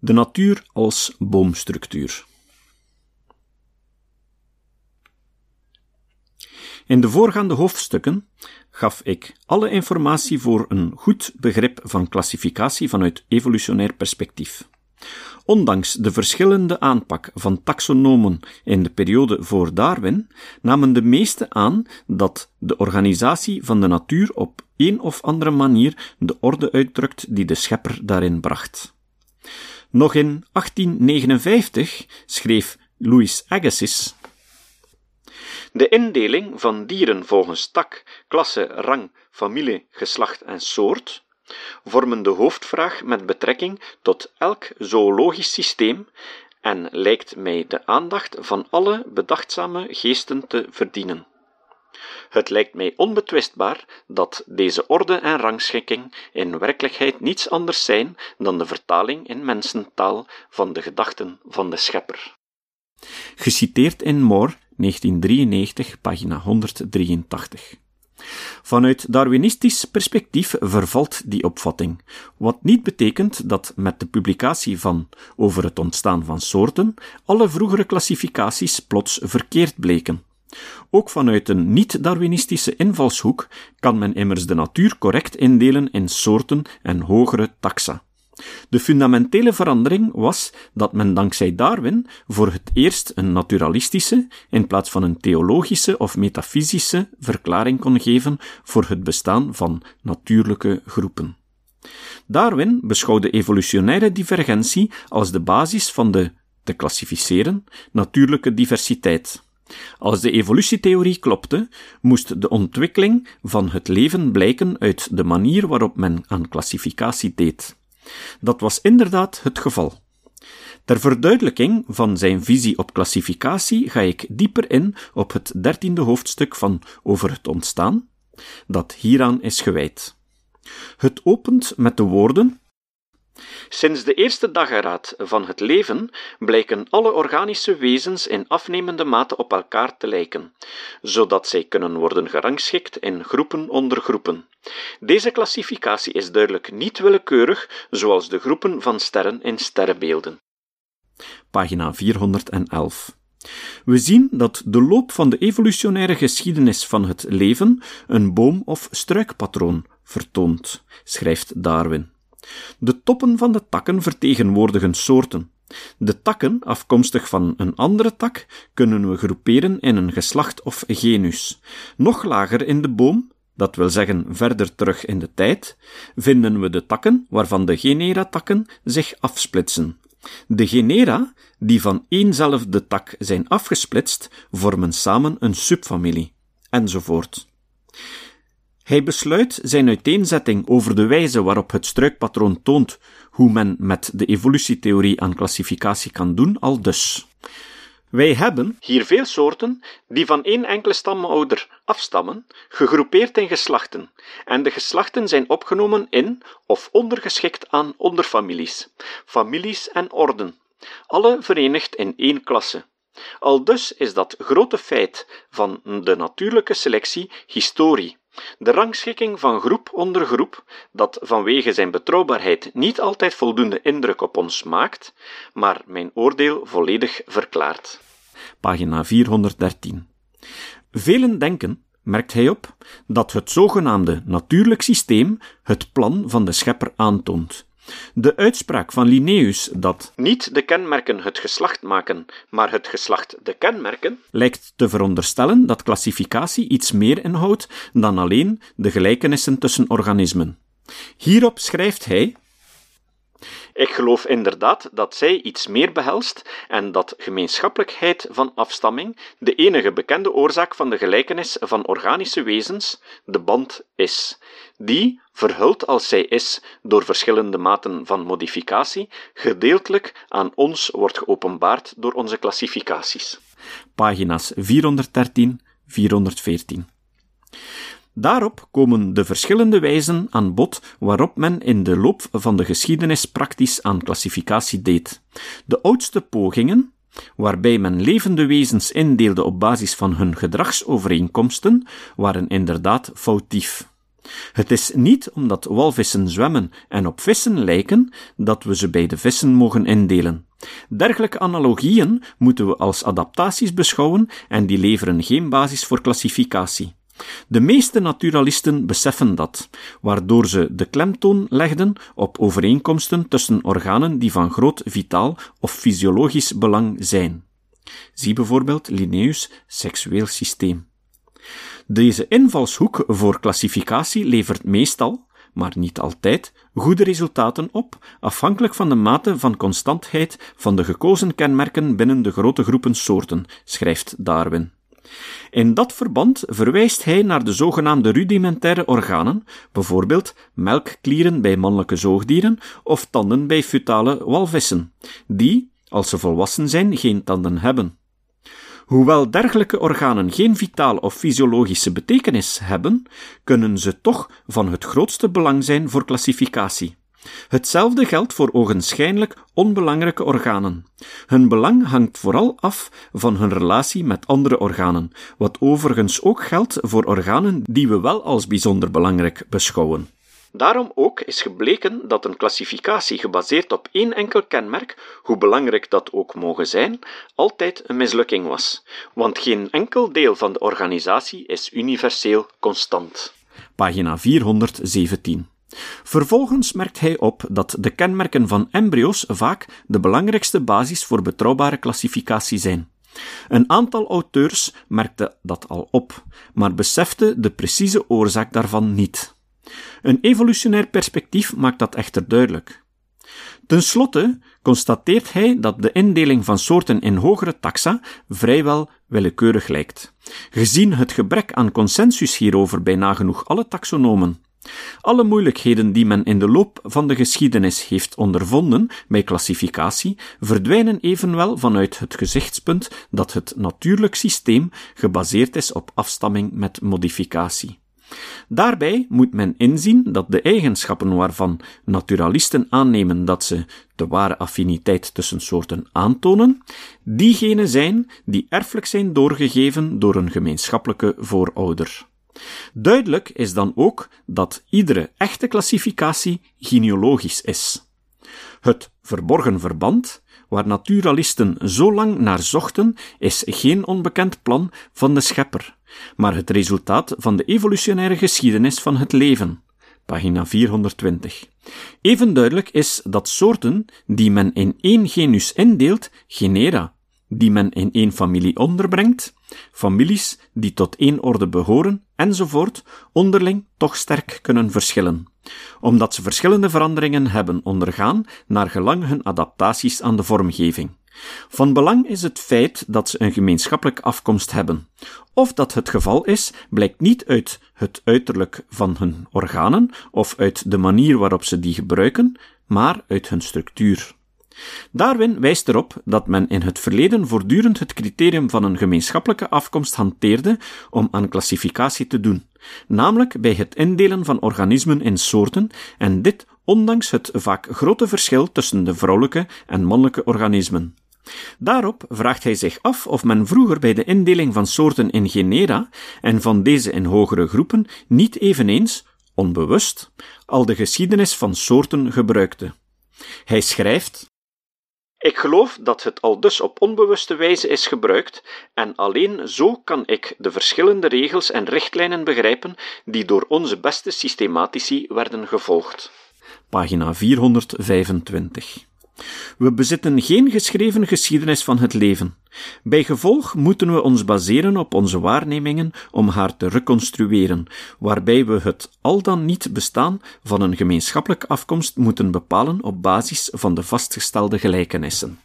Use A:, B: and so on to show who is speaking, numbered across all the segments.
A: De natuur als boomstructuur. In de voorgaande hoofdstukken gaf ik alle informatie voor een goed begrip van klassificatie vanuit evolutionair perspectief. Ondanks de verschillende aanpak van taxonomen in de periode voor Darwin, namen de meesten aan dat de organisatie van de natuur op een of andere manier de orde uitdrukt die de schepper daarin bracht. Nog in 1859 schreef Louis Agassiz de indeling van dieren volgens tak, klasse, rang, familie, geslacht en soort vormen de hoofdvraag met betrekking tot elk zoologisch systeem en lijkt mij de aandacht van alle bedachtzame geesten te verdienen. Het lijkt mij onbetwistbaar dat deze orde en rangschikking in werkelijkheid niets anders zijn dan de vertaling in mensentaal van de gedachten van de schepper. Geciteerd in Moore, 1993, pagina 183. Vanuit Darwinistisch perspectief vervalt die opvatting, wat niet betekent dat met de publicatie van Over het ontstaan van soorten alle vroegere klassificaties plots verkeerd bleken. Ook vanuit een niet-Darwinistische invalshoek kan men immers de natuur correct indelen in soorten en hogere taxa. De fundamentele verandering was dat men dankzij Darwin voor het eerst een naturalistische in plaats van een theologische of metafysische verklaring kon geven voor het bestaan van natuurlijke groepen. Darwin beschouwde evolutionaire divergentie als de basis van de, te klassificeren, natuurlijke diversiteit. Als de evolutietheorie klopte, moest de ontwikkeling van het leven blijken uit de manier waarop men aan klassificatie deed. Dat was inderdaad het geval. Ter verduidelijking van zijn visie op klassificatie ga ik dieper in op het dertiende hoofdstuk van Over het ontstaan, dat hieraan is gewijd. Het opent met de woorden Sinds de eerste dageraad van het leven blijken alle organische wezens in afnemende mate op elkaar te lijken, zodat zij kunnen worden gerangschikt in groepen onder groepen. Deze klassificatie is duidelijk niet willekeurig, zoals de groepen van sterren in sterrenbeelden. Pagina 411. We zien dat de loop van de evolutionaire geschiedenis van het leven een boom- of struikpatroon vertoont, schrijft Darwin. De toppen van de takken vertegenwoordigen soorten. De takken, afkomstig van een andere tak, kunnen we groeperen in een geslacht of genus. Nog lager in de boom, dat wil zeggen verder terug in de tijd, vinden we de takken waarvan de genera-takken zich afsplitsen. De genera, die van éénzelfde tak zijn afgesplitst, vormen samen een subfamilie, enzovoort. Hij besluit zijn uiteenzetting over de wijze waarop het struikpatroon toont hoe men met de evolutietheorie aan klassificatie kan doen, al dus. Wij hebben hier veel soorten die van één enkele stamouder afstammen, gegroepeerd in geslachten, en de geslachten zijn opgenomen in of ondergeschikt aan onderfamilies, families en orden, alle verenigd in één klasse. Al dus is dat grote feit van de natuurlijke selectie historie, de rangschikking van groep onder groep, dat vanwege zijn betrouwbaarheid niet altijd voldoende indruk op ons maakt, maar mijn oordeel volledig verklaart. Pagina 413. Velen denken, merkt hij op, dat het zogenaamde natuurlijk systeem het plan van de schepper aantoont, de uitspraak van Linnaeus dat niet de kenmerken het geslacht maken, maar het geslacht de kenmerken, lijkt te veronderstellen dat klassificatie iets meer inhoudt dan alleen de gelijkenissen tussen organismen. Hierop schrijft hij ik geloof inderdaad dat zij iets meer behelst en dat gemeenschappelijkheid van afstamming de enige bekende oorzaak van de gelijkenis van organische wezens, de band, is, die, verhuld als zij is door verschillende maten van modificatie, gedeeltelijk aan ons wordt geopenbaard door onze klassificaties. Pagina's 413, 414. Daarop komen de verschillende wijzen aan bod waarop men in de loop van de geschiedenis praktisch aan klassificatie deed. De oudste pogingen, waarbij men levende wezens indeelde op basis van hun gedragsovereenkomsten, waren inderdaad foutief. Het is niet omdat walvissen zwemmen en op vissen lijken dat we ze bij de vissen mogen indelen. Dergelijke analogieën moeten we als adaptaties beschouwen en die leveren geen basis voor klassificatie. De meeste naturalisten beseffen dat, waardoor ze de klemtoon legden op overeenkomsten tussen organen die van groot vitaal of fysiologisch belang zijn. Zie bijvoorbeeld Linnaeus' seksueel systeem. Deze invalshoek voor klassificatie levert meestal, maar niet altijd, goede resultaten op, afhankelijk van de mate van constantheid van de gekozen kenmerken binnen de grote groepen soorten, schrijft Darwin. In dat verband verwijst hij naar de zogenaamde rudimentaire organen, bijvoorbeeld melkklieren bij mannelijke zoogdieren of tanden bij futale walvissen, die, als ze volwassen zijn, geen tanden hebben. Hoewel dergelijke organen geen vitale of fysiologische betekenis hebben, kunnen ze toch van het grootste belang zijn voor klassificatie. Hetzelfde geldt voor ogenschijnlijk onbelangrijke organen. Hun belang hangt vooral af van hun relatie met andere organen, wat overigens ook geldt voor organen die we wel als bijzonder belangrijk beschouwen. Daarom ook is gebleken dat een klassificatie gebaseerd op één enkel kenmerk, hoe belangrijk dat ook mogen zijn, altijd een mislukking was, want geen enkel deel van de organisatie is universeel constant. Pagina 417. Vervolgens merkt hij op dat de kenmerken van embryo's vaak de belangrijkste basis voor betrouwbare klassificatie zijn. Een aantal auteurs merkte dat al op, maar besefte de precieze oorzaak daarvan niet. Een evolutionair perspectief maakt dat echter duidelijk. Ten slotte constateert hij dat de indeling van soorten in hogere taxa vrijwel willekeurig lijkt, gezien het gebrek aan consensus hierover bij nagenoeg alle taxonomen. Alle moeilijkheden die men in de loop van de geschiedenis heeft ondervonden bij klassificatie verdwijnen evenwel vanuit het gezichtspunt dat het natuurlijk systeem gebaseerd is op afstamming met modificatie. Daarbij moet men inzien dat de eigenschappen waarvan naturalisten aannemen dat ze de ware affiniteit tussen soorten aantonen, diegene zijn die erfelijk zijn doorgegeven door een gemeenschappelijke voorouder. Duidelijk is dan ook dat iedere echte klassificatie genealogisch is. Het verborgen verband, waar naturalisten zo lang naar zochten, is geen onbekend plan van de schepper, maar het resultaat van de evolutionaire geschiedenis van het leven. Pagina 420. Even duidelijk is dat soorten die men in één genus indeelt, genera, die men in één familie onderbrengt, families die tot één orde behoren, enzovoort, onderling toch sterk kunnen verschillen, omdat ze verschillende veranderingen hebben ondergaan naar gelang hun adaptaties aan de vormgeving. Van belang is het feit dat ze een gemeenschappelijke afkomst hebben. Of dat het geval is, blijkt niet uit het uiterlijk van hun organen of uit de manier waarop ze die gebruiken, maar uit hun structuur. Darwin wijst erop dat men in het verleden voortdurend het criterium van een gemeenschappelijke afkomst hanteerde om aan klassificatie te doen, namelijk bij het indelen van organismen in soorten, en dit ondanks het vaak grote verschil tussen de vrouwelijke en mannelijke organismen. Daarop vraagt hij zich af of men vroeger bij de indeling van soorten in genera en van deze in hogere groepen niet eveneens, onbewust, al de geschiedenis van soorten gebruikte. Hij schrijft ik geloof dat het al dus op onbewuste wijze is gebruikt, en alleen zo kan ik de verschillende regels en richtlijnen begrijpen die door onze beste systematici werden gevolgd. Pagina 425. We bezitten geen geschreven geschiedenis van het leven. Bij gevolg moeten we ons baseren op onze waarnemingen om haar te reconstrueren, waarbij we het al dan niet bestaan van een gemeenschappelijke afkomst moeten bepalen op basis van de vastgestelde gelijkenissen.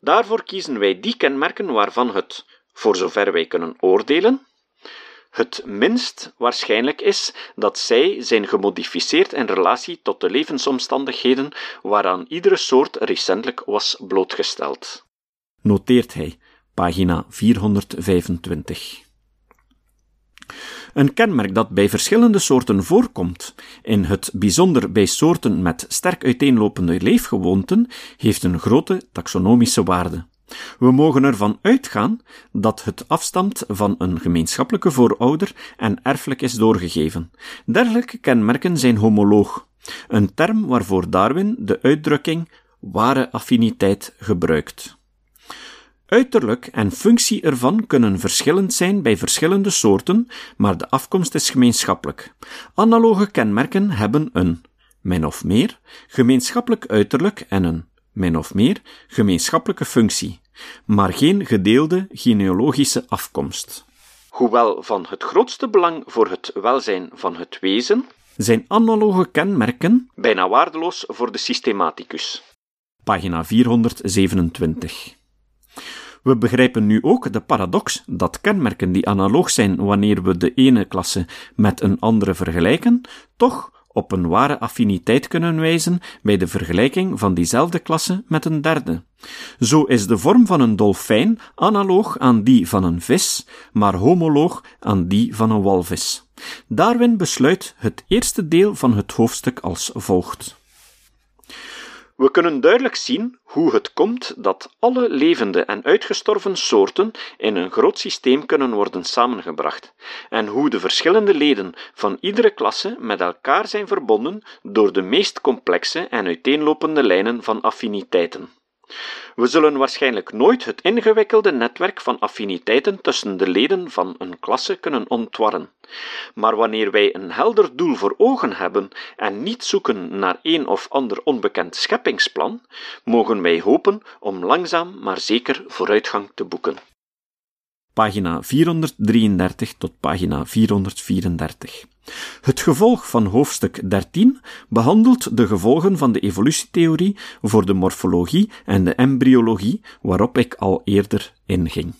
A: Daarvoor kiezen wij die kenmerken waarvan het, voor zover wij kunnen oordelen, het minst waarschijnlijk is dat zij zijn gemodificeerd in relatie tot de levensomstandigheden waaraan iedere soort recentelijk was blootgesteld. Noteert hij, pagina 425. Een kenmerk dat bij verschillende soorten voorkomt, in het bijzonder bij soorten met sterk uiteenlopende leefgewoonten, heeft een grote taxonomische waarde. We mogen ervan uitgaan dat het afstamt van een gemeenschappelijke voorouder en erfelijk is doorgegeven. Dergelijke kenmerken zijn homoloog, een term waarvoor Darwin de uitdrukking ware affiniteit gebruikt. Uiterlijk en functie ervan kunnen verschillend zijn bij verschillende soorten, maar de afkomst is gemeenschappelijk. Analoge kenmerken hebben een, min of meer, gemeenschappelijk uiterlijk en een, min of meer, gemeenschappelijke functie, maar geen gedeelde genealogische afkomst. Hoewel van het grootste belang voor het welzijn van het wezen, zijn analoge kenmerken bijna waardeloos voor de systematicus. Pagina 427. We begrijpen nu ook de paradox dat kenmerken die analoog zijn wanneer we de ene klasse met een andere vergelijken, toch op een ware affiniteit kunnen wijzen bij de vergelijking van diezelfde klasse met een derde. Zo is de vorm van een dolfijn analoog aan die van een vis, maar homoloog aan die van een walvis. Darwin besluit het eerste deel van het hoofdstuk als volgt. We kunnen duidelijk zien hoe het komt dat alle levende en uitgestorven soorten in een groot systeem kunnen worden samengebracht, en hoe de verschillende leden van iedere klasse met elkaar zijn verbonden door de meest complexe en uiteenlopende lijnen van affiniteiten. We zullen waarschijnlijk nooit het ingewikkelde netwerk van affiniteiten tussen de leden van een klasse kunnen ontwarren. Maar wanneer wij een helder doel voor ogen hebben en niet zoeken naar een of ander onbekend scheppingsplan, mogen wij hopen om langzaam maar zeker vooruitgang te boeken. Pagina 433 tot pagina 434. Het gevolg van hoofdstuk 13 behandelt de gevolgen van de evolutietheorie voor de morfologie en de embryologie, waarop ik al eerder inging.